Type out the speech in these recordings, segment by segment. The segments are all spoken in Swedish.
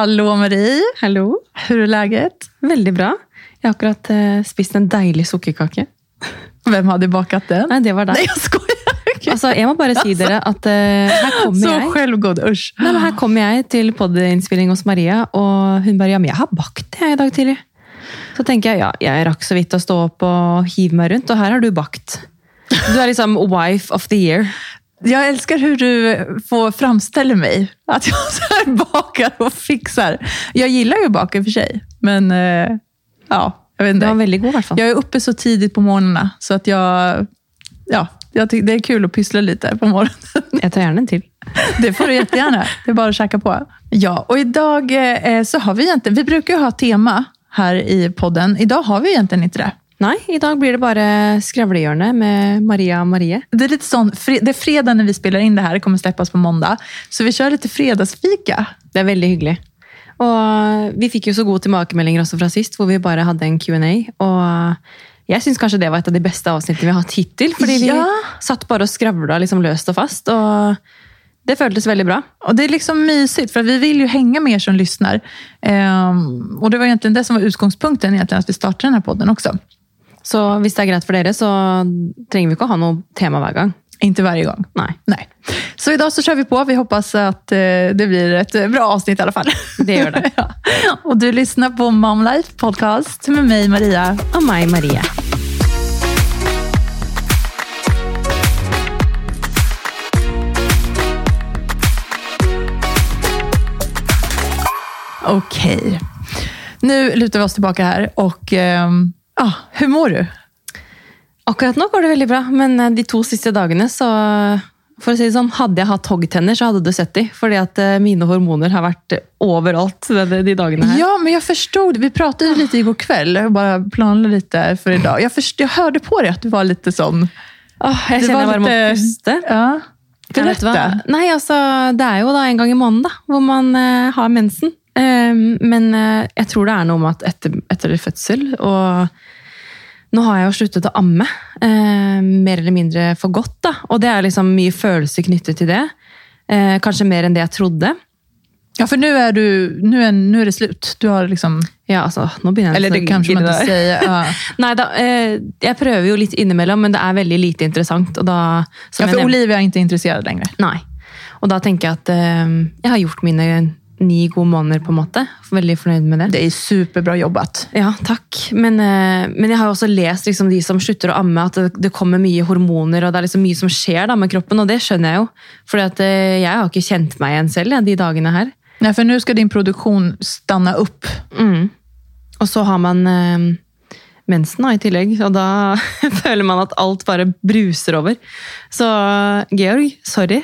Hallå Marie! Hallo. Hur är läget? Veldig bra. Jeg har akkurat eh, spist en deilig sukkerkake. Vem hade bakat den? Nei, det var deg. Nej, jag skojar! Altså, jeg må bare si dere at eh, her kommer Så jeg. självgod, usch. Nei, men her kommer jeg til podinnspilling hos Maria, og hun bare ja, men jeg har bakt jeg i dag tidlig. Så tenker jeg ja, jeg rakk så vidt å stå opp og hive meg rundt, og her har du bakt. Du er liksom wife of the year. Jag älskar hur du får framställer mig. Att jag så här bakar och fixar. Jag gillar ju att baka i och för sig. Men eh, ja, jag vet Det var inte. veldig god, i hvert fall. Jag är uppe så tidigt på morgnarna så att jag... Ja, jag tycker det är kul att pyssla lite på morgonen. Jeg tar gjerne en til. Det får du jättegärna. Det är bara att käka på. Ja, och idag eh, så har vi egentligen... Vi brukar ju ha tema här i podden. Idag har vi egentligen inte det. Nei, i dag blir det bare skravlehjørne med Maria og Marie. Det är lite sån, det är fredag när vi spelar in det här, det kommer släppas på måndag. Så vi kör lite fredagsfika. Det er veldig hyggelig. Og vi fikk jo så gode tilbakemeldinger også fra sist, hvor vi bare hadde en Q&A. Og jeg syns kanskje det var et av de beste avsnittene vi har hatt hittil. Fordi vi Ja. satt bare og skravla liksom løst og fast. Og det føltes veldig bra. Och Det är liksom mysigt, för vi vill ju hänga med er som lyssnar. Ehm, och Det var egentligen det som var utgångspunkten, egentligen, att vi startade den här podden också. Så hvis det er greit for dere, så trenger vi ikke å ha noe tema hver gang. Inte varje gång. Nei, Nej. Så idag så kör vi på. Vi hoppas att eh, det blir ett eh, bra avsnitt i alla fall. det gjør det. ja. Och du lyssnar på Mom Life Podcast med mig, Maria. Og meg, Marie. Okej. Nu lutar vi oss tillbaka här. Och ehm, ja, Hur mår du? Akkurat nå går det veldig bra, men eh, de to siste dagene så for å si det sånn, Hadde jeg hatt hoggtenner, så hadde du sett de. Fordi at eh, mine hormoner har vært eh, overalt de, de dagene her. Ja, men jag förstod. Vi pratade lite igår kväll. Jag bara planlade lite för idag. Jag, först, jag hörde på dig att du var lite. Åh, jeg Det kjenner var jeg bare må puste. Ja. Berätta. Nei, altså, Det er jo da en gang i måneden da, hvor man eh, har mensen. Eh, men eh, jeg tror det er noe med at etter, etter fødsel og Nå har jeg jo sluttet å amme, eh, mer eller mindre for godt. da, Og det er liksom mye følelser knyttet til det. Eh, kanskje mer enn det jeg trodde. Ja, för nu är, du, nu, är, nu är det slut. Du har liksom... Ja, altså, nå begynner jeg Eller det kanske man inte säger. Ja. Nei da, eh, jeg prøver jo litt innimellom, men det er veldig lite interessant. Og da, Ja, jeg för nevnte- Olivia är inte intresserad längre. Nei. Og da tenker jeg at eh, jeg har gjort mine ni gode måneder, på en måte. Veldig fornøyd med det. Det är superbra jobbat. Ja, takk. Men, eh, men jeg har jo også lest liksom, de som slutter å amme, at det, det kommer mye hormoner, og det er liksom mye som skjer da, med kroppen, og det skjønner jeg jo. For jeg har ikke kjent meg igjen selv jeg, de dagene her. Nej, för nu ska din produktion stanna upp. Mm. Og så har man eh, mensen i tillegg, og da føler man at alt bare bruser over. Så Georg, sorry.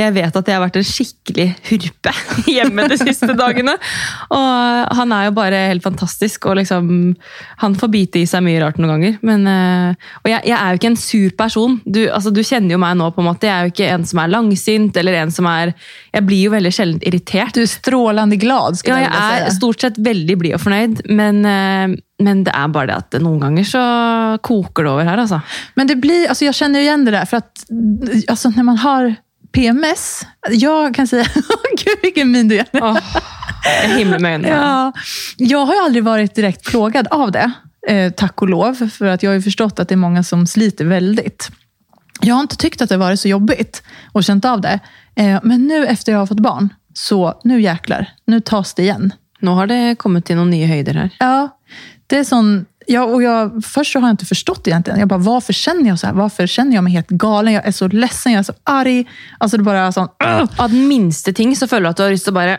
Jeg vet at jeg har vært en skikkelig hurpe hjemme de siste dagene. Og han er jo bare helt fantastisk, og liksom Han får bite i seg mye rart noen ganger. Men, eh, og jeg, jeg er jo ikke en sur person. Du, altså, du kjenner jo meg nå, på en måte. Jeg er jo ikke en som er langsint, eller en som er Jeg blir jo veldig sjelden irritert. Du är strålande glad, skulle Ja, jag jeg vilja er säga. stort sett veldig blid og fornøyd, men, eh, men det er bare det at noen ganger så koker det over her, altså. Men det blir, alltså jag känner igen det där, för att alltså när man har PMS, jag kan säga, gud vilken min du gör. Øynene. Ja, jag har ju aldrig varit direkt plågad av det, eh, tack och lov, för att jag har ju förstått att det är många som sliter väldigt. Jag har inte tyckt att det varit så jobbigt och känt av det, eh, men nu efter jag har fått barn, så nu jäklar, nu tas det igen. Nå har det kommet til noen nye høyder her. Ja, det är sån... Ja, och jag, först så har jag inte förstått egentligen. Jag bara, varför känner jag så här? Varför känner jag mig helt galen? Jag är så ledsen, jag är så arg. Alltså det bara sån... Den minste ting så føler du at du har lyst til å bare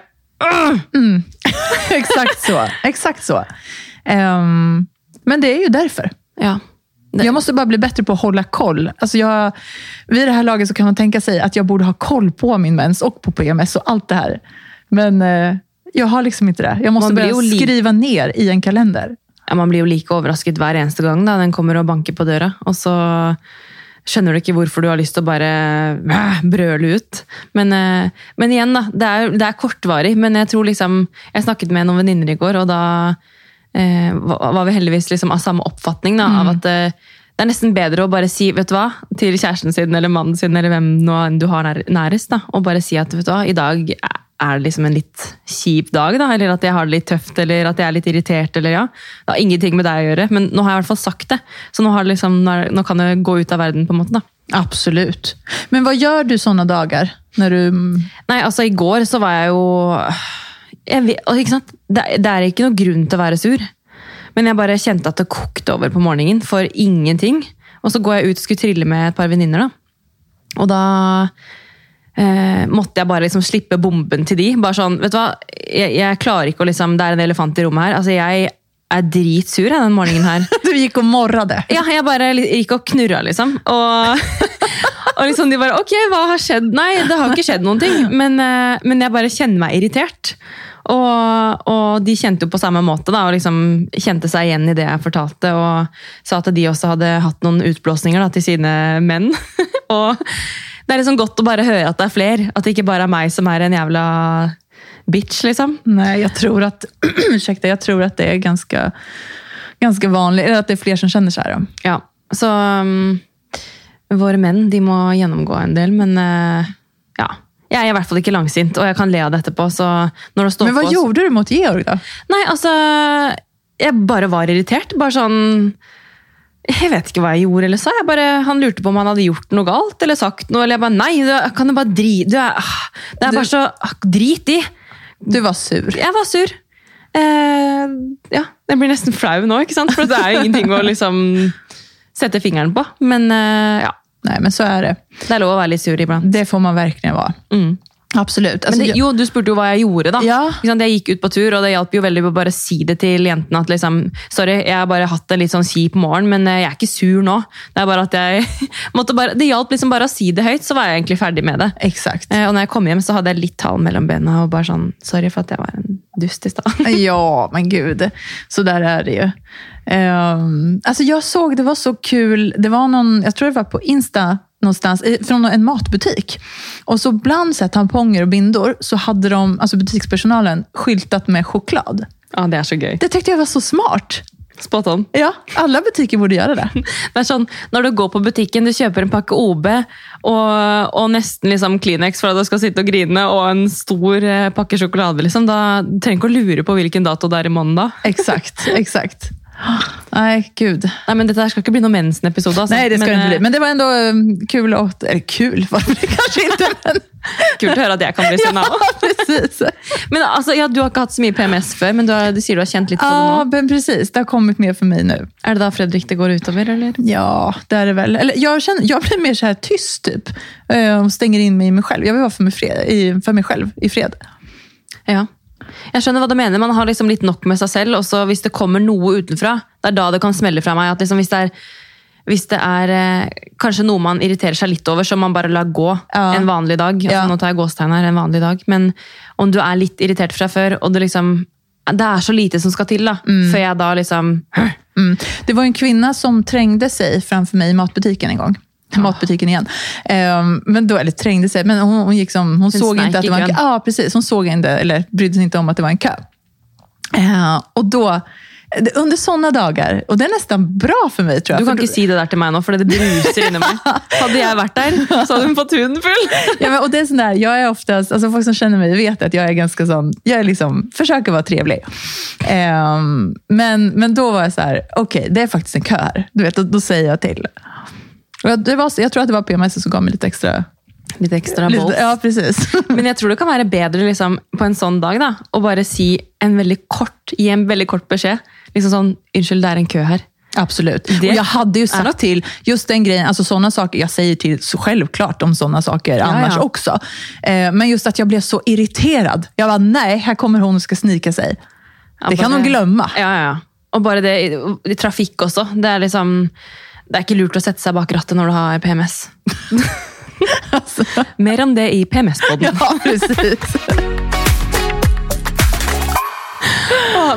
Exakt så. Exakt så. Ehm, men det är ju därför. Ja. Det, Jag måste bara bli bättre på att hålla koll. Alltså jag, vid det här laget så kan man tänka sig att jag borde ha koll på min mens och på PMS och allt det här. Men eh, jag har liksom inte det. Jag måste börja skriva ner i en kalender. Man blir jo like overrasket hver eneste gang da den kommer og banker på døra, og så skjønner du ikke hvorfor du har lyst til å bare øh, brøle ut. Men, eh, men igjen, da. Det er, det er kortvarig. Men jeg tror liksom Jeg snakket med noen venninner i går, og da eh, var vi heldigvis liksom av samme oppfatning. Da, av at eh, det er nesten bedre å bare si vet du hva, til kjæresten sin eller mannen sin eller hvem du har nær, nærest, da, og bare si at vet du hva, i dag er det liksom en litt kjip dag, da, eller at jeg har det litt tøft, eller at jeg er litt irritert. eller ja. Det har ingenting med deg å gjøre, men nå har jeg i hvert fall sagt det. Så nå, har det liksom, nå, kan jeg gå ut av verden, på en måte. da. Absolut. Men vad gör du sådana dagar? När du... Altså i går så var jeg jo jeg vet? Det, det er ikke noe grunn til å være sur. Men jeg bare kjente at det kokte over på morgenen for ingenting. Og så går jeg ut og skulle trille med et par venninner. Og da eh, måtte jeg bare liksom slippe bomben til de. Bare sånn, vet du hva? Jeg, jeg klarer ikke å liksom Det er en elefant i rommet her. Altså, jeg er dritsur den morgenen her. Du gick och morrade. Ja, jeg bare li- gikk og knurra, liksom. Og, og liksom de bare Ok, hva har skjedd? Nei, det har ikke skjedd noen ting. Men, eh, men jeg bare kjenner meg irritert. Og, og de jo på samme måte, da, og liksom kjente seg igjen i det jeg fortalte. Og sa at de også hadde hatt noen utblåsninger da, til sine menn. og det er liksom godt å bare høre at det er flere. At det ikke bare er meg som er en jævla bitch, liksom. Nej, jag tror att, ursäkta, jag tror att det är ganska, ganska vanligt, eller att det är fler som känner så här. Ja, så um, våre menn de må gjennomgå en del, men uh, ja. Jeg er i hvert fall ikke langsint, og jeg kan le av det etterpå. så når det står Men vad på, gjorde du mot Georg då? Nei, altså Jeg bare var irritert. Bare sånn Jeg vet ikke hva jeg gjorde eller sa. Bare, han lurte på om han hadde gjort noe galt eller sagt noe. Eller jeg bare Nei, du kan jo bare drite Det er Du- bare så ah, Drit i! Du var sur. Jeg var sur. Eh, ja, jeg blir nesten flau nå, ikke sant? For det er jo ingenting å liksom sette fingeren på. Men eh, ja, Nej, men så är det. det er lov å være litt sur iblant. Det får man verkligen vara. Mm. Absolut. Men Alltså, det, jag- jo, du spurte jo hva jeg gjorde, da. Ja. Sant? Jeg gikk ut på tur, og det hjalp jo veldig å bare si det til jentene. at liksom, Sorry, jeg har bare hatt en litt sånn kjip morgen, men eh, jeg er ikke sur nå. Det er bare at jeg måtte bare, det hjalp liksom bare å si det høyt, så var jeg egentlig ferdig med det. Exakt. Eh, Og når jeg kom hjem, så hadde jeg litt tall mellom bena og bare sånn Sorry for at jeg var en dust i stad. Ja, men gud. Så där är det ju. Um, alltså jag såg, det var så kul, det var någon, jag tror det var på Insta någonstans, från en matbutik. Och så bland så här, tamponger och bindor så hade de, alltså butikspersonalen, skyltat med choklad. Ja, det er så gøy. Det tyckte jag var så smart. Spot on. Ja, alla butiker borde göra det. Det er sånn, Når du går på butikken, du kjøper en pakke OB og, og nesten liksom Kleenex for at du skal sitte og grine, og en stor eh, pakke sjokolade, liksom, da du trenger ikke å lure på hvilken dato det er i da. Exakt, exakt. Nej, gud. Nei, men Dette her skal ikke bli noen mensen-episode. Altså. Nej, det ska men, det inte bli. eh, Men det var ändå um, kul, att, eller kul var det kanske inte, men Kult å høre at jeg kan bli sinna ja, precis. Men altså, ja, du har ikke hatt så mye PMS før, men du, har, du sier du har kjent litt på Ja, det nå. men precis. Det har kommit mer för mig nu. Er det da Fredrik det går utover, eller? Ja, det är det väl. Eller jag, känner, jag blir mer så här tyst typ. Eh, Och stänger in mig i mig själv. Jag vill vara för mig, fred, i, för mig själv i fred. Ja. Jeg skjønner hva du mener. Man har liksom litt nok med seg selv. og så hvis det kommer noe utenfra, det er da det kan smelle fra meg. at liksom hvis det er, hvis det er eh, kanskje noe man irriterer seg litt over, så man bare lar gå Ja. en vanlig dag. Altså, Ja. Nå tar jeg gåstegn her, en vanlig dag. Men om du er litt irritert fra før, og det liksom det er så lite som skal til, da. Før jeg da liksom Mm. Det var en kvinna som trängde sig framför mig i matbutiken en gång. Matbutiken igen. Ehm, men då, eller trängde sig, men hon, hon, gick som, hon såg inte att det var en kö. Ja, precis. Hon såg inte, eller brydde sig inte om att det var en kö. Eh, och då, under sådana dagar, och det är nästan bra för mig tror jag. Du kan för ikke si det der til meg nå, for det bruser inni meg. Hadde jeg vært der, så hadde hun fått huden full. Ja, men, och det är sån där, jag är oftast, alltså folk som känner mig vet att jag är ganska sån, jag är liksom, försöker vara trevlig. Ehm, men, men då var jag så här, okej, det är faktiskt en kö här. Du vet, då, då säger jag till. Och jag- Det var, jag tror att det var PMS som gav mig lite extra... Lite, balls. ja, precis. Men jeg tror det kan være bedre liksom, på en sånn dag da, å bare si en veldig kort, gi en veldig kort beskjed. Liksom sånn, unnskyld, det er en kø her. Absolut. Det och jag hade ju sagt är- till, just den grejen, alltså sådana saker, jag säger till så självklart om sådana saker annars ja. också. Eh, men just att jag blev så irriterad. Jag var nej, här kommer hon och ska snika sig. Ja, Det kan hon glömma. Ja, ja, ja. Og bare det i, i trafikk også. Det er liksom det er ikke lurt å sette seg bak rattet når du har PMS. Alltså, Mer om det i PMS-podden. ja, precis.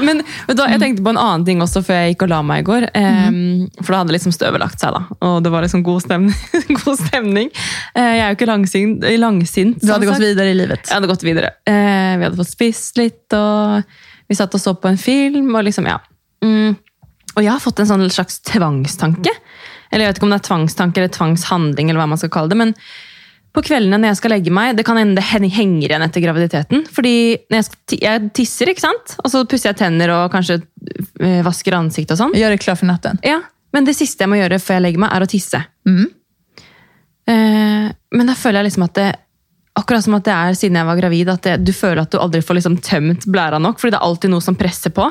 Men hva, jeg tenkte på en annen ting også før jeg gikk og la meg i går. Ehm, For da hadde liksom støvet lagt seg, da. Og det var liksom god stemning. god stemning. Eh, jeg er jo ikke langsint. langsint Du hade gått sagt. vidare i livet. Jeg hadde gått videre. Eh, vi hadde fått spist litt, og vi satt og så på en film. Og liksom, ja. Mm. Og jeg har fått en sånn slags tvangstanke. Eller jeg vet ikke om det er tvangstanke eller tvangshandling, eller hva man skal kalle det. Men på kveldene når jeg skal legge meg, det kan hen- henger igjen etter graviditeten. Jeg, skal, ti- jeg tisser, sant? Og så pusser jeg tenner og kanskje eh, vasker ansiktet og sånn. Gör det klar för natten. Ja, Men det siste jeg må gjøre før jeg legger meg, er å tisse. Mm. Eh, men da føler jeg liksom at det Akkurat som at det er siden jeg var gravid, at det, du føler at du aldri får liksom tømt blæra nok, fordi det er alltid noe som presser på.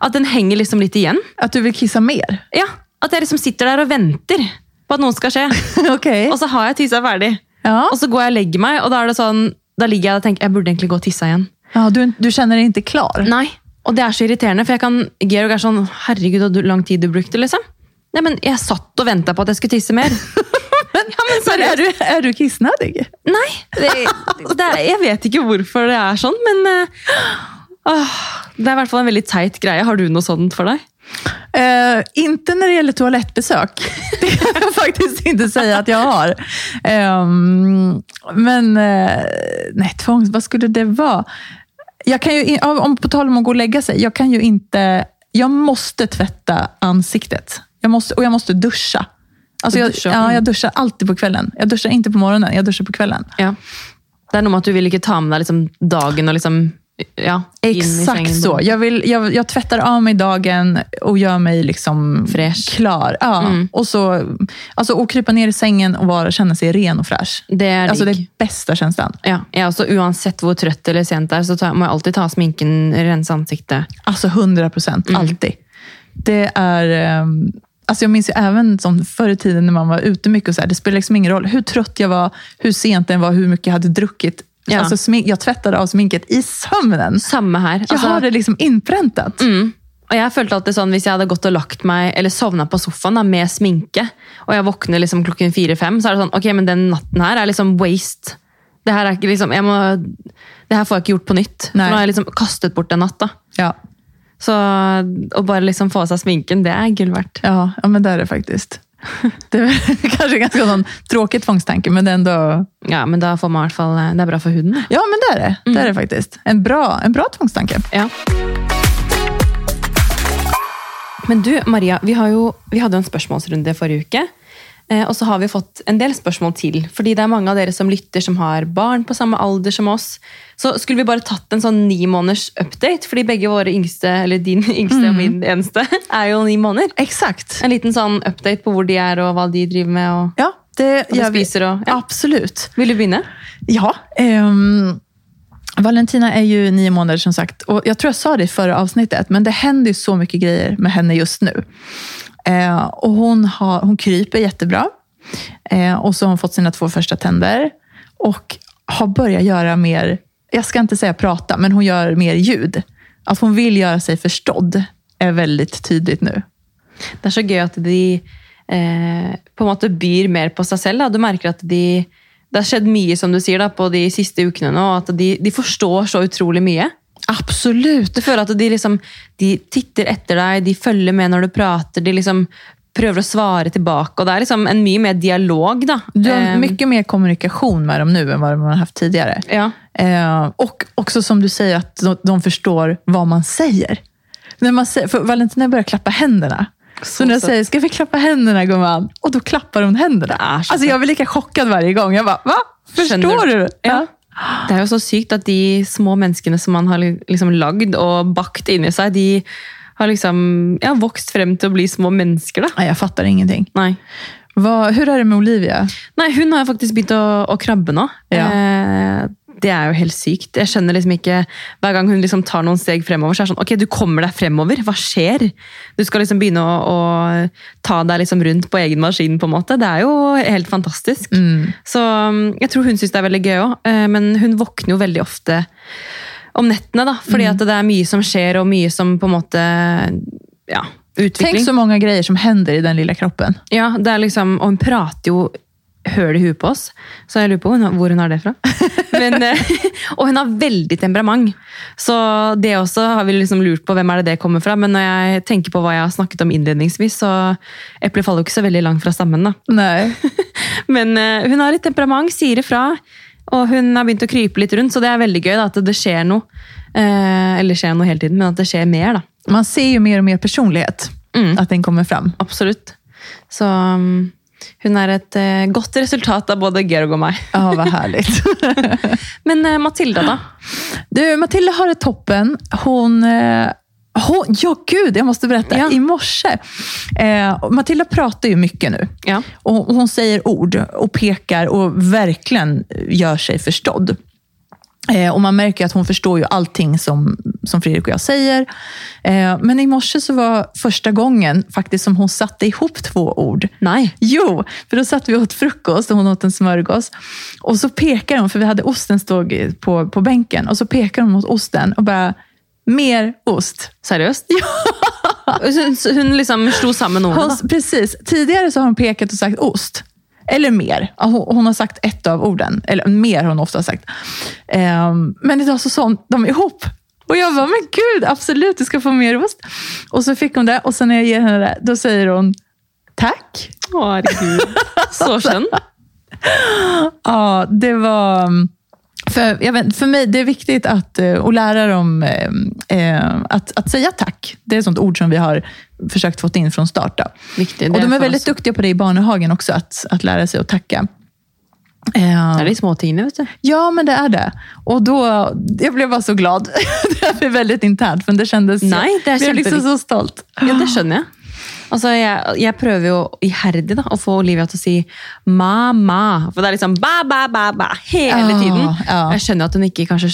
At den henger liksom litt igjen. Att du vill kissa mer? Ja, At jeg liksom sitter der og venter på at noe skal skje. Okej. Og så har jeg tissa ferdig. Ja. Og så går jeg og legger meg, og da er det sånn, da ligger jeg og tenker jeg burde egentlig gå og tisse igjen. ja du, du känner dig inte klar? Nei, og det er så irriterende, for jeg kan, Georg er sånn Herregud, så lang tid du brukte, liksom. Nei, men jeg satt og venta på at jeg skulle tisse mer. ja, men Men är du, är du kissnödig? Nei, det, det jeg vet ikke hvorfor det er sånn, men eh, det er i hvert fall en veldig teit greie. Har du noe sånt for deg? Eh, inte när det gäller toalettbesök. Det kan jag faktiskt inte säga att jag har. Ehm, men eh, nej, tvångs, vad skulle det vara? Jag kan ju, om på tal om att gå och lägga sig, jag kan ju inte... Jag måste tvätta ansiktet. Jag måste, och jag måste duscha. Alltså jag, ja, Mm. jag duschar alltid på kvällen. Jag duschar inte på morgonen, jag duschar på kvällen. Ja. Det noe med at du vil ikke ta med deg liksom, dagen og liksom ja, Exakt så. Jag, vill, jag, jag tvättar av mig dagen och gör mig liksom Fräsch. klar. Ja. Mm. Och, så, alltså, och krypa ner i sängen och vara, känna sig ren och fräsch. Det er Alltså det bästa känslan. Ja, jeg er også, Uansett hvor trøtt eller sent det er, så tar, må alltid ta sminken, rense ansiktet. Alltså 100 procent, Mm. alltid. Det är... ehm, Alltså jag minns ju även som förr i tiden när man var ute mycket. Och så här, det spelar liksom ingen roll hur trött jag var, hur sent den var, hur mycket jag hade druckit. Ja. Alltså, smink, jag tvättade av sminket i sömnen. Samme her. Jag har det liksom inpräntat. mm. Og jeg følte alltid sånn, Hvis jeg hadde gått og lagt meg eller sovna på sofaen da, med sminke, og jeg våkner liksom klokken fire-fem, så er det sånn ok, men den natten her er liksom waste. Det er ikke liksom, jeg må, det her får jeg ikke gjort på nytt. Nei. For nå har jeg liksom kastet bort en natt. da. Ja. Så å bare liksom få av seg sminken, det er gull verdt. Ja, ja, men det är det faktiskt. Det är kanske ganska sån tråkig tvångstanke, men det är ändå... Ja, men da får man i hvert fall, Det er bra for huden. Ja, men det är det. Det är det faktiskt. En bra, en bra tvångstanke. Ja. Men du, Maria, vi, har jo, vi hadde jo en spørsmålsrunde forrige uke. Eh, og så har vi fått en del spørsmål til. Fordi det er mange av dere som lytter som har barn på samme alder som oss. Så skulle vi bare tatt en sånn ni måneders update, fordi begge våre yngste, eller din yngste og min eneste, er jo ni måneder. Exakt. En liten sånn update på hvor de er og hva de driver med. og Ja, det de gör vi. spiser. Og, ja. Absolut. Vil du begynne? Ja. ehm, Valentina är ju nio månader som sagt. Och jag tror jag sa det i förra avsnittet, men det händer ju så mycket grejer med henne just nu. Eh, och hon, har, hon kryper jättebra. Eh, och så har hon fått sina två första tänder. Och har börjat göra mer, jag ska inte säga prata, men hon gör mer ljud. Att hon vill göra sig förstådd är väldigt tydligt nu. Det är så kul att de eh, på något sätt byr mer på sig själva. Du märker att de, det har skett mycket, som du säger, på de sista veckorna nå, Att de, de förstår så otroligt mycket. Absolut. Du føler at de, liksom, de titter etter deg, de følger med når du prater, de liksom prøver å svare tilbake. og Det er liksom en mye mer dialog. da. Du har mycket mer kommunikation med dem nu än vad man har haft tidigare. ja. Eh, och också som du säger, att de, de förstår vad man säger. När man säger för Valentina börjar klappa händerna. Så, Så när jag säger, ska vi klappa händerna gumman? Och då klappar hon händerna. Är alltså sött. jag blir lika chockad varje gång. Jag bara, va? Förstår Skjønner du? Ja. Det er jo så sykt at de små menneskene som man har liksom lagd og bakt inni seg, de har liksom ja, vokst frem til å bli små mennesker. da. Nej, jag fattar ingenting. Nei. Vad, hur är det med Olivia? Nei, hun har jo faktisk begynt å, å krabbe nå. Ja. Eh, det er jo helt sykt. Jeg skjønner liksom ikke Hver gang hun liksom tar noen steg fremover, så er det sånn Ok, du kommer deg fremover. Hva skjer? Du skal liksom begynne å, å ta deg liksom rundt på egen maskin, på en måte. Det er jo helt fantastisk. Så um, jeg tror hun syns det er veldig gøy òg. Men hun våkner jo veldig ofte om nettene, da. Fordi at det er mye som skjer, og mye som på en måte Ja, utvikling. Tänk så många grejer som händer i den lilla kroppen. Ja, det er liksom, og hun prater jo høl i huet på oss, så jeg lurer på hvor hun har det fra. Men, eh, og hun har veldig temperament, så det også har vi liksom lurt på hvem er det det kommer fra. Men når jeg tenker på hva jeg har snakket om innledningsvis, så eplet faller jo ikke så veldig langt fra stammen. da. Nej. Men eh, hun har litt temperament, sier ifra, og hun har begynt å krype litt rundt, så det er veldig gøy da, at det skjer noe. Eh, eller skjer noe hele tiden, men at det skjer mer. da. Man ser ju mer och mer personlighet. Mm. Att den kommer fram. Absolutt. Så um, Hun er et eh, godt resultat av både Georg og meg. Ja, vad härligt. Men eh, Matilda, da? Du, Matilda har det toppen. Hon... Eh, hon ja, gud, jag måste berätta. Ja. I morse. Eh, Matilda pratar ju mycket nu. Ja. Och hon säger ord och pekar och verkligen gör sig förstådd. Eh, och Man märker att hon förstår ju allting som, som Fredrik och jag säger. Eh, men i morse så var första gången faktiskt som hon satte ihop två ord. Nei. Jo, för då satt vi åt frukost och hon åt en smörgås. Och så pekar hon, för vi hade osten stod på, på bänken, och så pekar hon mot osten och bara, mer ost. Seriøst? Ja. Hun liksom slo sammen ordene. Hon, da. precis. Tidigare så har hon pekat och sagt ost. Eller mer. Hon, har sagt ett av orden. Eller mer har hon ofta sagt. Ehm, men idag så sa hon de ihop. Och jag bara, men gud, absolut, du ska få mer ost. Och så fick hon det. Och sen när jag ger henne det, då säger hon tack. Å, herregud. Så skjønn. Ja, det var... För, jag vet, för mig det är viktigt att, eh, att lära dem eh, eh, att, att säga tack. Det är ett sånt ord som vi har försökt få in från start. Då. Viktig. Och de är väldigt oss. duktiga på det i barnehagen också, att, att lära sig att tacka. Eh, Det er de små vet du. Ja, men det är det. Och då, jag blev bara så glad. det är väldigt internt, men det kändes... Nej, det är jag blev liksom så stolt. Ja, det skjønner jeg. Altså, jeg, jeg prøver jo iherdig da, å få Olivia til å si ma-ma. For det er liksom ba, ba, ba, ba hele Ja, tiden. ja. Jeg skjønner at hun ikke kanskje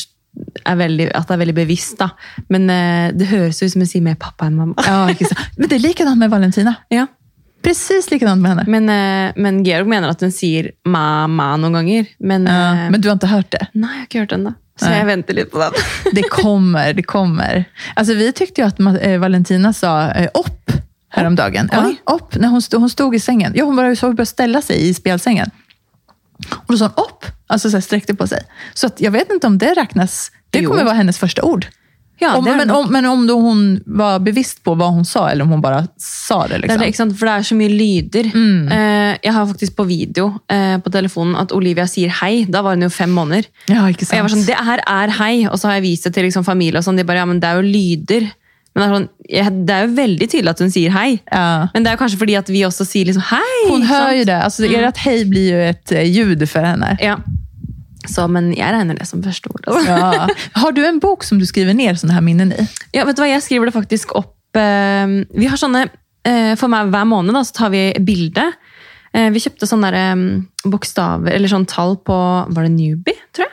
er veldig, at det er veldig bevisst, da. men eh, det høres ut som hun sier mer pappa enn mamma. Sant. men det är likadant med Valentina. Ja. Precis likadant med henne. Men, eh, men Georg mener at hun sier ma-ma noen ganger. Men, eh, men du har inte hört det? nei, jeg har ikke hørt den, da. Så Nej. jeg venter litt på den. Det kommer, det kommer. Alltså, vi tyckte ju att Valentina sa upp häromdagen. Ja, Oj. upp, när hon stod, hon stod i sängen. Ja, hon började, så började ställa sig i spjälsängen. Och då sa hon upp, alltså så här, sträckte på sig. Så att, jag vet inte om det räknas. Det Jo. kommer vara hennes första ord. Ja, om, men, om, men om då hon var bevisst på vad hon sa, eller om hon bara sa det. Det Liksom. det, ikke sant? For det er så mye lyder. Mm. Eh, jeg har faktisk på video eh, på telefonen at Olivia sier hei. Da var hun jo fem måneder. Ja, Og jeg var sånn, det her er hei. Og så har jeg vist det til liksom familie, og sånn. De bare, ja, men det er jo lyder. Men jeg, det er jo veldig tydelig at hun sier hei. Ja. Men det er jo kanskje fordi at vi også sier liksom hei. Hon hör sant? ju det. Alltså, Ert hej blir ju ett eh, ljud för henne. Ja. Så, men jeg regner det som første ord. Altså. Ja. Har du en bok som du skriver ner sådana här minnen i? Ja, vet du hva? Jeg skriver det faktisk opp eh, Vi har sånne eh, For meg hver måned da, så tar vi bilde. Eh, vi kjøpte sånne der, eh, bokstaver, eller sånn tall på Var det Newbie, tror jeg?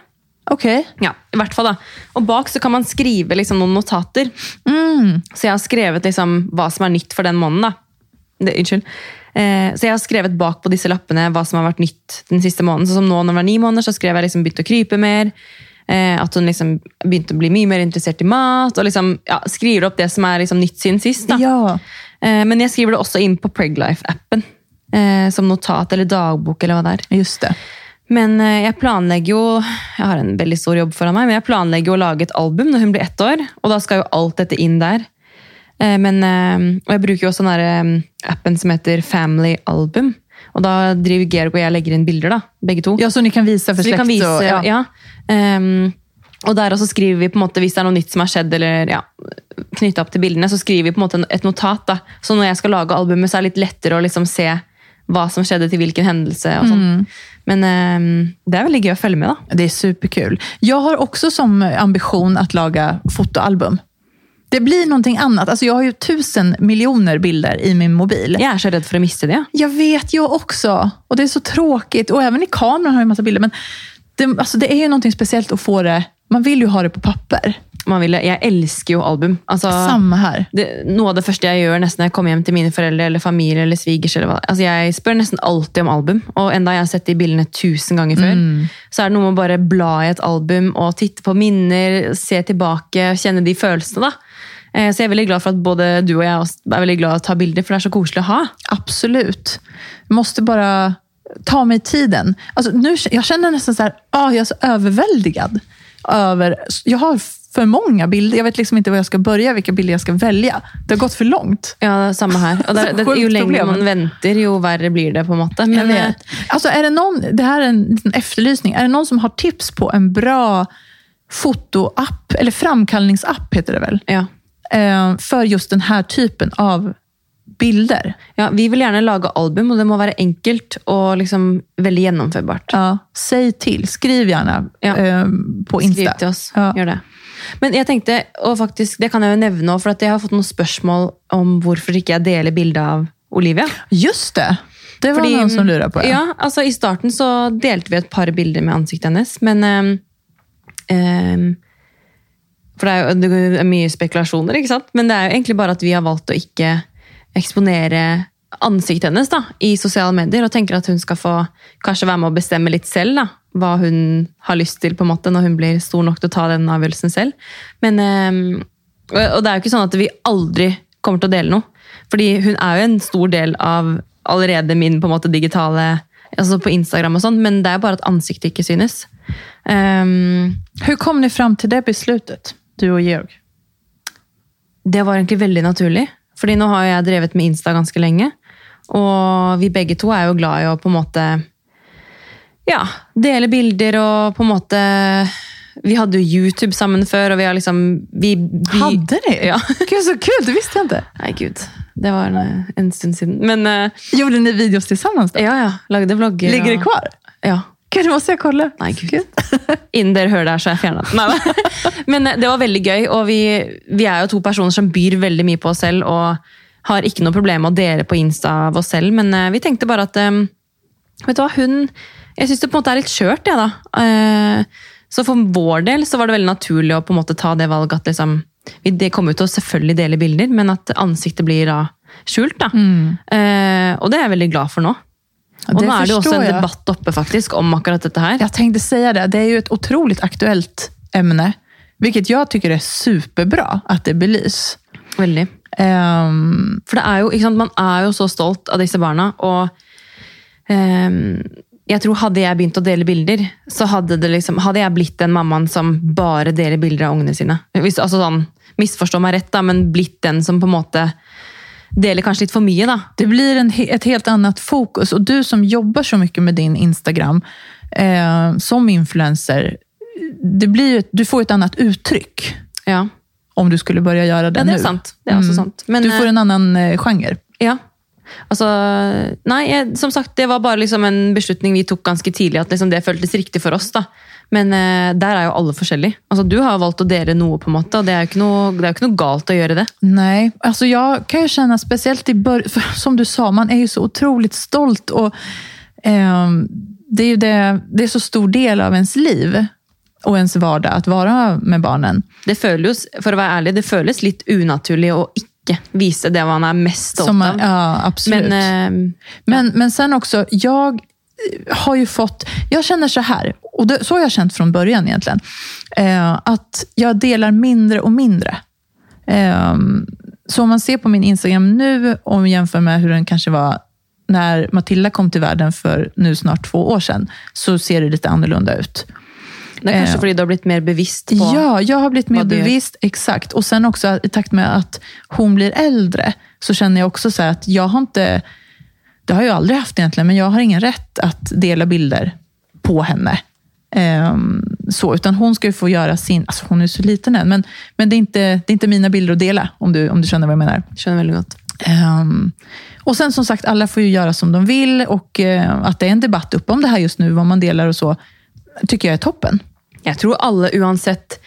Okej. Ja, i hvert fall da. Og bak så kan man skrive liksom noen notater. Mm. Så jeg har skrevet liksom hva som er nytt for den måneden. da. Det, unnskyld. Eh, så jeg har skrevet bak på disse lappene hva som har vært nytt den siste måneden. Så som nå når det var ni måneder, så skrev jeg liksom begynte å krype mer. Eh, at hun liksom begynte å bli mye mer interessert i mat. Og liksom ja, skriver opp det som er liksom nytt siden sist. da. Ja. Eh, men jeg skriver det også inn på Preglife-appen. Eh, som notat eller dagbok eller hva det er. Just det. Men eh, jeg planlegger jo Jeg har en veldig stor jobb foran meg, men jeg planlegger å lage et album når hun blir ett år. Og da skal jo alt dette inn der. Eh, Men, eh, og jeg bruker jo også den appen som heter Family Album. Og da driver Georg og jeg legger inn bilder, da. Begge to. Ja, så ni kan visa för kan vise, och, ja. ja. Ehm, og der også skriver vi på en måte, hvis det er noe nytt som har skjedd, eller ja, knyttet opp til bildene, så skriver vi på en måte et notat. da. Så når jeg skal lage albumet, så er det litt lettere å liksom se hva som skjedde til hvilken hendelse. og sånn. Men ehm, det er veldig gøy å følge med, da. Det är superkul. Jag har också som ambition att laga fotoalbum. Det blir någonting annat. Alltså jag har ju tusen miljoner bilder i min mobil. Jeg er så redd for å miste det. ja. Jag vet, jag också. Och det är så tråkigt. Och även i kameran har jag en massa bilder. Men det, alltså det är ju någonting speciellt att få det. Man vill ju ha det på papper. Man vil, jeg elsker jo album. Altså, Samma här. det, noe av det første jeg gjør nesten når jeg kommer hjem til mine foreldre eller familie eller svigers, eller hva. Altså, jeg spør nesten alltid om album. Og enda jeg har sett de bildene tusen ganger før, så er det med å bare bla i et album og titte på minner, se tilbake, kjenne de da. Eh, Så jeg er veldig glad for at både du og jeg også er veldig glad i å ta bilder, for det er så koselig å ha. Absolut. Jag måste bara ta mig tiden. Alltså nu, jag känner nästan så här, ah, jag är så överväldigad. Över, jag har för många bilder. Jag vet liksom inte var jag ska börja, vilka bilder jag ska välja. Det har gått för långt. Ja, Samme her. Og det, det, jo lenger problem. man venter, jo verre blir det. på en måte. Jag Men, eh. Alltså, är det, någon, det här är en liten efterlysning. Är det någon som har tips på en bra fotoapp, eller framkallningsapp heter det väl? ja. Eh, för just den här typen av bilder. Ja, vi vill gärna laga album och det må vara enkelt och liksom väldigt genomförbart. Ja, säg till. Skriv gärna Ja. eh, på Insta. Skriv till oss. Ja. Gör det. Men jag tänkte, och faktiskt, det kan jag ju nämna, för att jag har fått några spörsmål om varför inte jag delar bilder av Olivia. Just det. Det var Fordi- någon som lurade på det. Ja, altså I starten så delte vi et par bilder med ansiktet hennes, men ehm, ehm, For det jo det er spekulasjoner, ikke sant? Men det er jo egentlig bare at vi har valgt å ikke eksponere ansiktet hennes da, i sosiale medier, og tenker at hun skal få kanskje være med å bestemme litt selv da, hva hun har lyst til på en måte, når hun blir stor til å ta den avgjørelsen selv. Men, og og det er jo ikke sånn at vi aldri kommer å dele noe. Fordi hun er jo en stor del av allerede min på en måte digitale altså på Instagram og sånn, men det er bare at ansiktet ikke synes. Ehm, Hur kom ni fram till det beslutet, du och Georg? det var egentlig veldig naturlig. Fordi nå har jeg drevet med Insta ganske lenge. Og vi begge to er jo glad i å på en måte ja, dele bilder og på en måte Vi hadde jo YouTube sammen før, og vi har liksom vi, vi, Hade ni? Ja. Gud, så kul! Det visste jag inte. Nei, gud. Det var en, en stund siden. Men eh, Gjorde ni videos tillsammans då? ja, ja. Lagde vlogger. Ligger det kvar? Ja. Gud, det måste jag kolla. Nei, gud. Innen dere hører det her, så den. Neida. Men eh, det var veldig gøy, og vi, vi er jo to personer som byr veldig mye på oss selv, og har ikke noe problem med å dele på Insta av oss selv, men eh, vi tenkte bare at eh, Vet du hva, hun Jeg syns det på måte er litt skjørt, jeg, da. Eh, Så for vår del så var det veldig naturlig å på måte ta det valget at liksom vi, Det kommer til å selvfølgelig dele bilder, men at ansiktet blir da skjult. da. Eh, og det er jeg veldig glad for nå. Det nå er det förstår en jag. debatt oppe faktisk om akkurat dette her. Jag tänkte säga det, det är ju ett otroligt aktuellt ämne. Vilket jag tycker är superbra att det belys. Veldig. Ehm, For det jo, ikke sant, man er jo så stolt av disse barna, og ehm, jeg tror hadde jeg begynt å dele bilder, så hadde, det liksom, hadde jeg blitt den mammaen som bare deler bilder av. Hvis, altså sånn, misforstå meg rett, da, men blitt den som på en måte deler kanskje litt for mye. da. det blir en, ett helt annat fokus. Och du som jobbar så mycket med din Instagram eh, som influencer, det blir du får ett annat uttryck Ja, om du skulle börja göra det ja det nu. er sant. Det er også Mm. sant. Men, du får eh, en annan eh, genre. Ja. Altså, nei, jeg, som sagt, det var bare liksom en beslutning vi tok ganske tidlig, at liksom det føltes riktig for oss. da. Men eh, der er jo alle forskjellige. Altså, du har valgt å dele noe, på en måte, og det er jo ikke noe, det er ikke noe galt å gjøre det. Nej, alltså jag kan ju känna speciellt i början, som du sa, man är ju så otroligt stolt och ehm, det är ju det, det är så stor del av ens liv och ens vardag att vara med barnen. Det føles, for å være ærlig, det føles litt unaturlig å ikke vise det man er mest stolt man, av. ja, absolut. Men eh, Men, men sen också, jag eh, har ju fått, jag känner så här, och det, så har jag känt från början egentligen, eh, att jag delar mindre och mindre. Eh, så om man ser på min Instagram nu och jämför med hur den kanske var när Matilda kom till världen för nu snart två år sedan, så ser det lite annorlunda ut. det kanskje eh, fordi du har blitt mer bevisst på Ja, jag har blivit mer bevisst. Exakt. Och sen också i takt med att hon blir äldre så känner jag också så här att jag har inte, det har jag aldrig haft egentligen, men jag har ingen rätt att dela bilder på henne. Ehm, så, utan hon ska ju få göra sin, alltså hon är så liten än, men, men det, är inte, det är inte mina bilder att dela, om du, om du känner vad jag menar. Skjønner veldig godt. Ehm, och sen som sagt, alla får ju göra som de vill och eh, att det är en debatt uppe om det här just nu, vad man delar och så, tycker jag är toppen. Jeg tror alle, uansett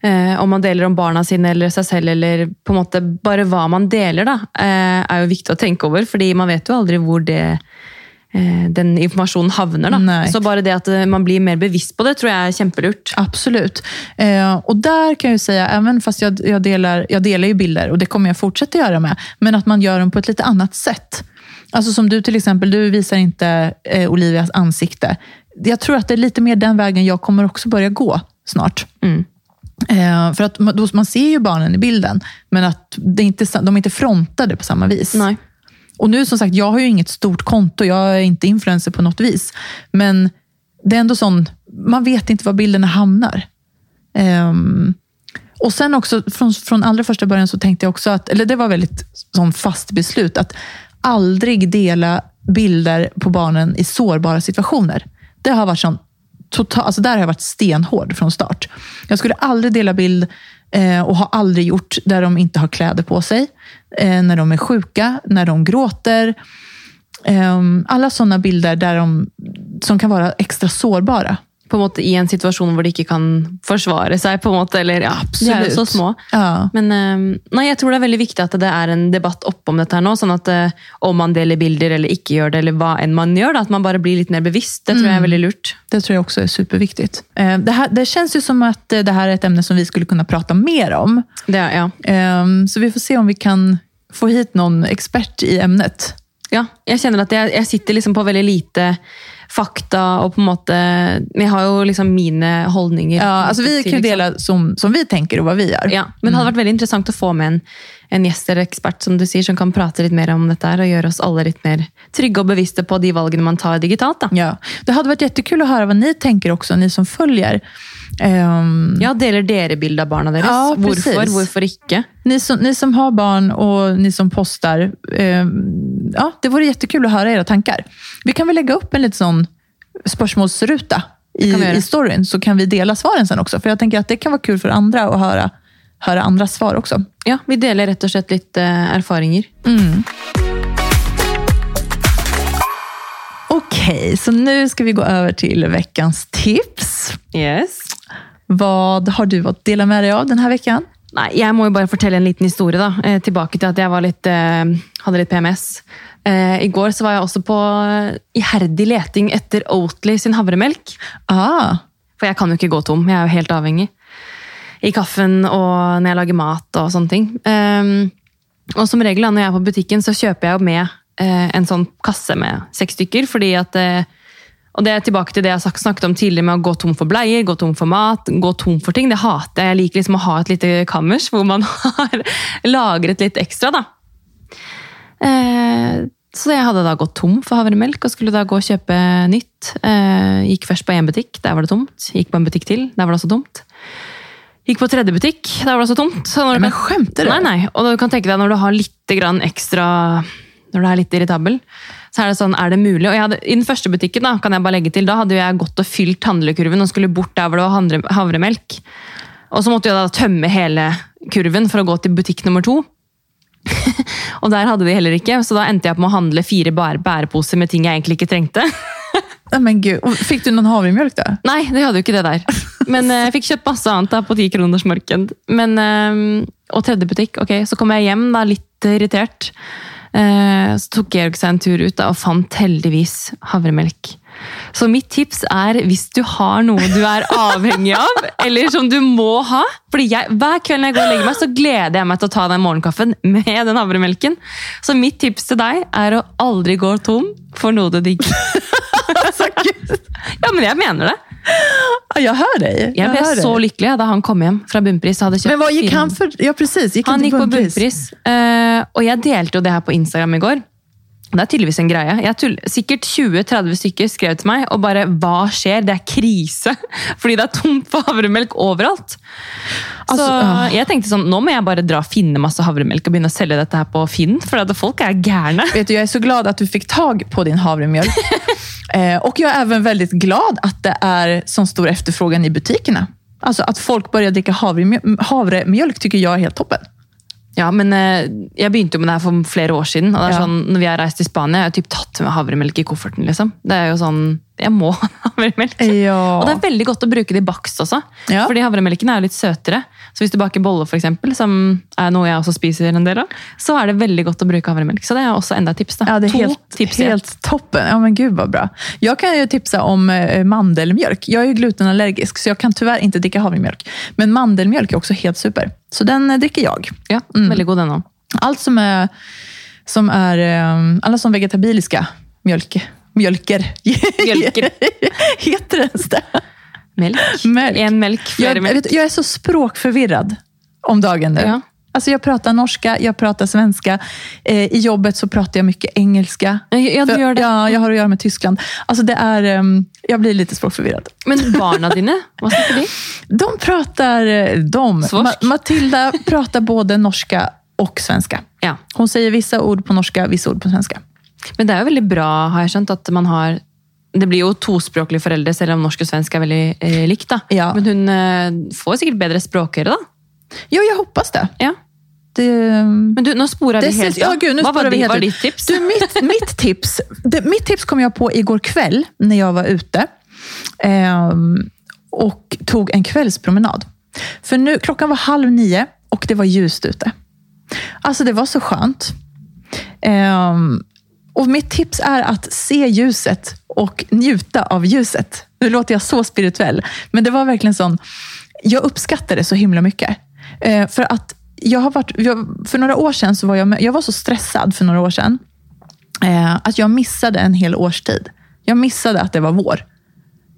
eh, om man deler om barna sine eller seg selv, eller på måte bare hva man deler, da, eh, er jo viktig å tenke over. fordi man vet jo aldri hvor det, den informasjonen havner. Nei. Så bare det at eh, man blir mer bevisst på det, tror jeg er kjempelurt. Absolut. Eh, och där kan jag säga, även fast jag, jag, delar, jag delar ju bilder och det kommer jag fortsätta göra med, men att man gör dem på ett lite annat sätt. Alltså som du till exempel, du visar inte eh, Olivias ansikte. Jag tror att det är lite mer den vägen jag kommer också börja gå snart. Mm. Eh, för att man, då, man ser ju barnen i bilden, men att det är inte, de är inte frontade på samma vis. Nei. Och nu som sagt, jag har ju inget stort konto, jag är inte influencer på något vis. Men det är ändå sån, man vet inte var bilderna hamnar. Um, och sen också, från, från allra första början så tänkte jag också att, eller det var väldigt sån fast beslut, att aldrig dela bilder på barnen i sårbara situationer. Det har varit sån total, alltså där har jag varit stenhård från start. Jag skulle aldrig dela bild eh, och har aldrig gjort där de inte har kläder på sig. Eh, när de är sjuka, när de gråter. Eh, alla sådana bilder där de, som kan vara extra sårbara. På en måte I en situasjon hvor de ikke kan forsvare seg. på en måte, eller ja, De er jo så små. Ja. Men eh, nei, jeg tror det er veldig viktig at det er en debatt oppom dette her nå. sånn at eh, Om man deler bilder eller ikke gjør det, eller hva enn man gjør, da, at man bare blir litt mer bevisst. Det tror jeg er veldig lurt. Det tror jag också är superviktigt. Eh, det, här, det känns ju som att eh, det här är ett ämne som vi skulle kunna prata mer om. Det, er- ja. Eh, Så vi får se om vi kan få hit någon expert i ämnet. ja, jeg kjenner at jeg, jeg sitter liksom på veldig lite fakta og på en måte jeg har jo liksom mine holdninger. Ja, alltså vi kan ju liksom. dela som, som vi tänker och vad vi gör. Ja, men det hadde vært veldig interessant å få med en, en gjest eller ekspert som du sier, som kan prate litt mer om her, og gjøre oss alle litt mer trygge og bevisste på de valgene man tar digitalt. da. Ja. Det hade varit jättekul att höra vad ni tänker också, ni som följer. Ehm, Ja, Deler dere bilde av barna deres? Ja. Hvorfor? Hvorfor ikke? ni, som, ni som har barn och ni som postar. ehm, ja, det vore jättekul att höra era tankar. Vi kan väl lägga upp en liten sån spörsmålsruta i, i storyn, så kan vi dela svaren sen också. För jag tänker att det kan vara kul för andra att höra, höra andras svar också. Ja, Vi deler rett og slett litt eh, erfaringer. Okej, så nu ska vi gå över till veckans tips. Yes. Vad har du att dela med dig av den här veckan? Nei, Jeg må jo bare fortelle en liten historie. da. Eh, tilbake til at jeg var litt, eh, hadde litt PMS. Eh, I går så var jeg også på eh, iherdig leting etter Oatly sin havremelk. Ah, For jeg kan jo ikke gå tom. Er jo helt avhengig. I kaffen og når jeg lager mat sånne ting. Ehm, og som regel da, når jeg er på butikken, så kjøper jeg jo med eh, en sånn kasse med seks stykker. fordi at eh, og det er tilbake til det jeg har snakket om tidligere med å gå tom for bleier, gå tom for mat, gå tom for ting. Det hater jeg. Jeg liker liksom å ha et lite kammers hvor man har lagret litt ekstra. da. Eh, så jeg hadde da gått tom for havremelk og skulle da gå og kjøpe nytt. Eh, gikk først på én butikk, der var det tomt. Gikk på en butikk til, der var det også tomt. Gikk på tredje butikk, der var det også tomt. Så når du men kan- skämtar du? Nei, nei. Og du kan tenke deg når du har litt grann ekstra Når du er litt irritabel, så er det sånn, er det mulig? Og jeg hadde, I den første butikken da, kan jeg bare legge til, da hadde jeg gått og fylt handlekurven og skulle bort der hvor det var havremelk. Og så måtte jeg da tømme hele kurven for å gå til butikk nummer to. og der hadde de heller ikke, så da endte jeg opp med å handle fire bære, bæreposer med ting jeg egentlig ikke trengte. Nej, men gud. Fick du någon havremjölk då? Nei, det hadde jo ikke det der. Men eh, jeg fikk kjøpt masse annet da, på 10 kroners marked. Men, eh, og tredje butikk, ok, så kom jeg hjem da, litt irritert. Eh, så tok Georg seg en tur ut da, og fant heldigvis havremelk. Så mitt tips er, hvis du har noe du er avhengig av, eller som du må ha fordi jeg, Hver kveld når jeg går og legger meg, så gleder jeg meg til å ta den morgenkaffen med den havremelken. Så mitt tips til deg er å aldri gå tom for noe du digger. Alltså. Ja, men jeg mener det. Ja, jag hör dig. Jeg ble hör så dig. lykkelig da han kom hjem fra bunnpris. og hadde kjøpt Men vad gick han för? Ja, precis. Gick Han gikk på. Eh, og jeg delte jo det her på Instagram i går. Det er tydeligvis en greie. Jeg tull, sikkert 20-30 stykker skrev til meg og bare 'hva skjer'? Det er krise! Fordi det er tomt for havremelk overalt. Altså, så ah. jeg tenkte sånn, nå må jeg bare dra og finne masse havremelk og begynne å selge dette her på Finn. For at folk er gærne. Vet du, jag är så glad att du fick tag på din havremjölk. eh, och jag är även väldigt glad att det är så stor efterfrågan i butikerna. Alltså att folk börjar dricka havremjölk, havremjölk tycker jag är helt toppen. Ja, men eh, Jeg begynte med det her for flere år siden. og det er Ja. sånn, når vi har reist til Spania, jeg har typ tatt med havremelk i kofferten. liksom. Det er jo sånn, Jeg må ha havremelk. Ja. Og det er veldig godt å bruke det i bakst også. Ja. Fordi havremelken er litt søtere. Så hvis du baker boller, for eksempel, som er noe jeg også spiser en del av, så er det veldig godt å bruke havremelk. Så det er også enda et tips. da. Ja, det to helt, tips helt toppen. Ja, men gud vad bra. Jag kan ju tipsa om eh, mandelmjölk. Jag är glutenallergisk, så jag kan tyvärr inte dricka havremjölk. Men mandelmjölk är också helt super. Så den eh, dricker jag. Ja, Veldig god den òg. Allt som är, som är eh, alla som vegetabiliska mjölk, mjölker. Mjölker. Heter det ens det? Melk. Melk. En flere Jag, melk. vet, jag är så språkförvirrad om dagen nu. Ja. Alltså jag pratar norska, jag pratar svenska. Eh, I jobbet så pratar jag mycket engelska. Ja, För- gjør det. Ja, jag har att göra med Tyskland. Alltså det är, ehm, jag blir lite språkförvirrad. Men barna dine, hva snakker de? De pratar, eh, de. Svorsk. Matilda pratar både norska och svenska. Ja. Hon säger vissa ord på norska, vissa ord på svenska. Men det er jo veldig bra, har jeg skjønt, at man har det blir jo tospråklige foreldre, selv om norsk og svensk er veldig eh, likt. da. Ja. Men hun eh, får sikkert bedre språkøre, da. Jo, jag hoppas det. Ja. det Men du, nå sporer vi helt ja, gud, nu Hva var, vi helt var ditt tips? Du, mitt, mitt, tips, det, mitt tips kom jag på igår kväll när jag var ute ehm, och tog en kvällspromenad. För nu, klockan var halv nio och det var ljust ute. Alltså det var så skönt. Ehm, och mitt tips är att se ljuset och njuta av ljuset. Nu låter jag så spirituell, men det var verkligen sån... Jag uppskattar det så himla mycket. Eh, för att jag har varit, jag, för några år sedan så var jag, jag var så stressad för några år sedan eh, att jag missade en hel årstid. Jag missade att det var vår.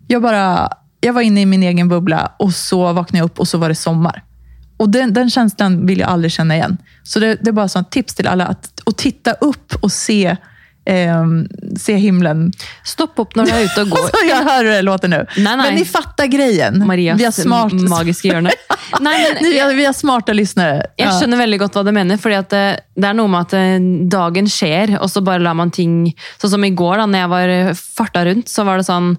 Jag, bara, jag var inne i min egen bubbla och så vaknade jag upp och så var det sommar. Och den, den känslan vill jag aldrig känna igen. Så det, det är bara ett tips till alla att, att titta upp och se, ehm, se himlen. Stopp opp når du er ute og går. Så jag hör hur det låter nu. Nej, nej. Men ni fattar grejen. Marias vi, har smart, magiske hjørne. Nei, men vi, har, vi har smarta lyssnare. Jeg Ja. skjønner veldig godt hva du mener. fordi at det, det er noe med at eh, dagen skjer, og så bare lar man ting Sånn som i går, da når jeg var eh, farta rundt, så var det sånn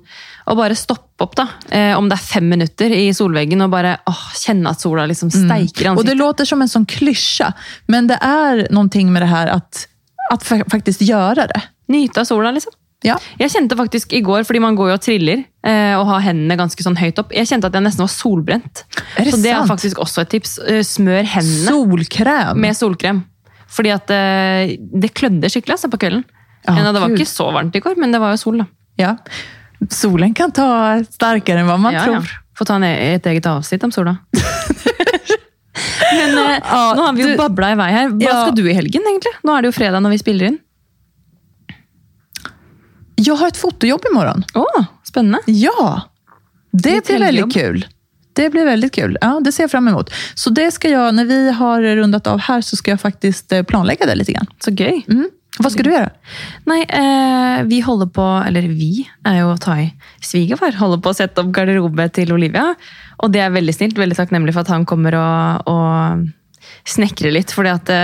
å bare stoppe opp, da. Eh, om det er fem minutter i solveggen, og bare åh, kjenne at sola liksom steiker i Och det låter som en sån klyscha, men det är någonting med det här att, att fa- faktiskt göra det. Nyte av sola, liksom. Ja. Jeg kjente faktisk i går, fordi man går jo og triller eh, og har hendene ganske sånn høyt opp, jeg kjente at jeg nesten var solbrent. Det så det er sant? faktisk også et tips. Eh, Smør hendene Solkräm. med solkrem. Fordi at eh, det klødde skikkelig altså, på. Ja, Men det var ikke så varmt i går, men det var jo sol, da. Ja. Solen kan ta starkare än vad man Ja, tror. ja. Får ta en, e- et eget avsnitt om sola. Men eh, Ja, nå har vi jo du- babla i vei her. Hva Ja. skal du i helgen, egentlig? Nå er det jo fredag når vi spiller inn. Jag har ett fotojobb imorgon. Å, spennende. Ja, det Ditt blir helgjobb. väldigt kul. Det blir väldigt kul. Ja, det ser jag fram emot. Så det ska jag, när vi har rundat av här så ska jag faktiskt eh, planlägga det lite grann. Så gøy. Mm. Vad ska du göra? Nej, eh, vi håller på, eller vi är ju att ta i. svigerfar, håller på att sätta upp garderoben till Olivia. Och det är väldigt snällt, väldigt tacknämligt, för att han kommer och, och snekrer lite. För att, eh,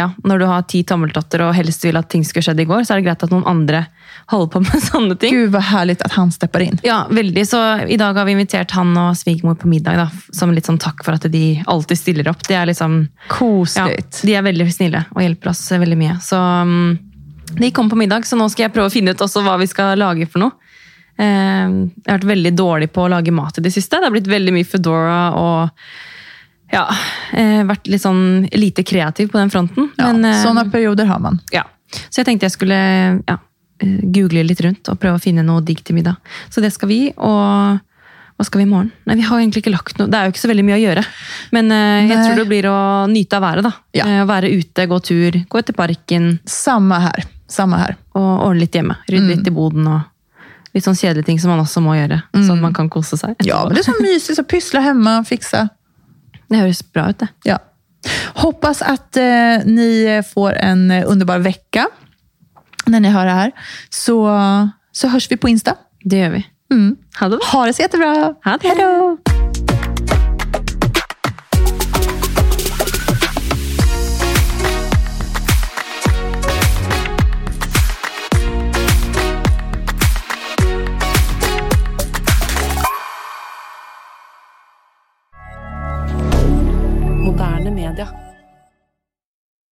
ja, när du har tio tommeltotter och helst vill att ting ska ske igår, så är det grejt att någon andra holder på med sånne ting. Gud vad härligt att han steppar in. Ja, veldig. Så i dag har vi invitert han og svigermor på middag, da, som litt sånn takk for at de alltid stiller opp. Det er liksom ja, Kosligt. de er veldig snille og hjelper oss veldig mye. Så um, de kom på middag, så nå skal jeg prøve å finne ut også hva vi skal lage for noe. Eh, jeg har vært veldig dårlig på å lage mat i det siste. Det har blitt veldig mye Foodora og ja, eh, litt sånn lite kreativ på den fronten. Ja, Men, eh, sådana perioder har man. ja. Så jeg tenkte jeg skulle ja, eh, google litt rundt og prøve å finne noe digg til middag. Så det skal vi, og hva skal vi i morgen? Nei, vi har egentlig ikke lagt noe. Det er jo ikke så veldig mye å gjøre. Men eh, jeg Nei. tror det blir å nyte av været, da. Ja. Eh, være ute, gå tur, gå ut i parken Samma här. Samma här. og ordne litt hjemme. Rydde litt i boden og litt sånn kjedelige ting som man også må gjøre. Sånn at man kan kose seg. Ja, men det är så mysigt att pyssla hemma, fixa. Det høres bra ut, det. Ja. Hoppas att eh, ni får en underbar vecka när ni hör det här. Så, så hörs vi på Insta. Det gjør vi. Mm. Ha det så jättebra. Ha det. Hej då!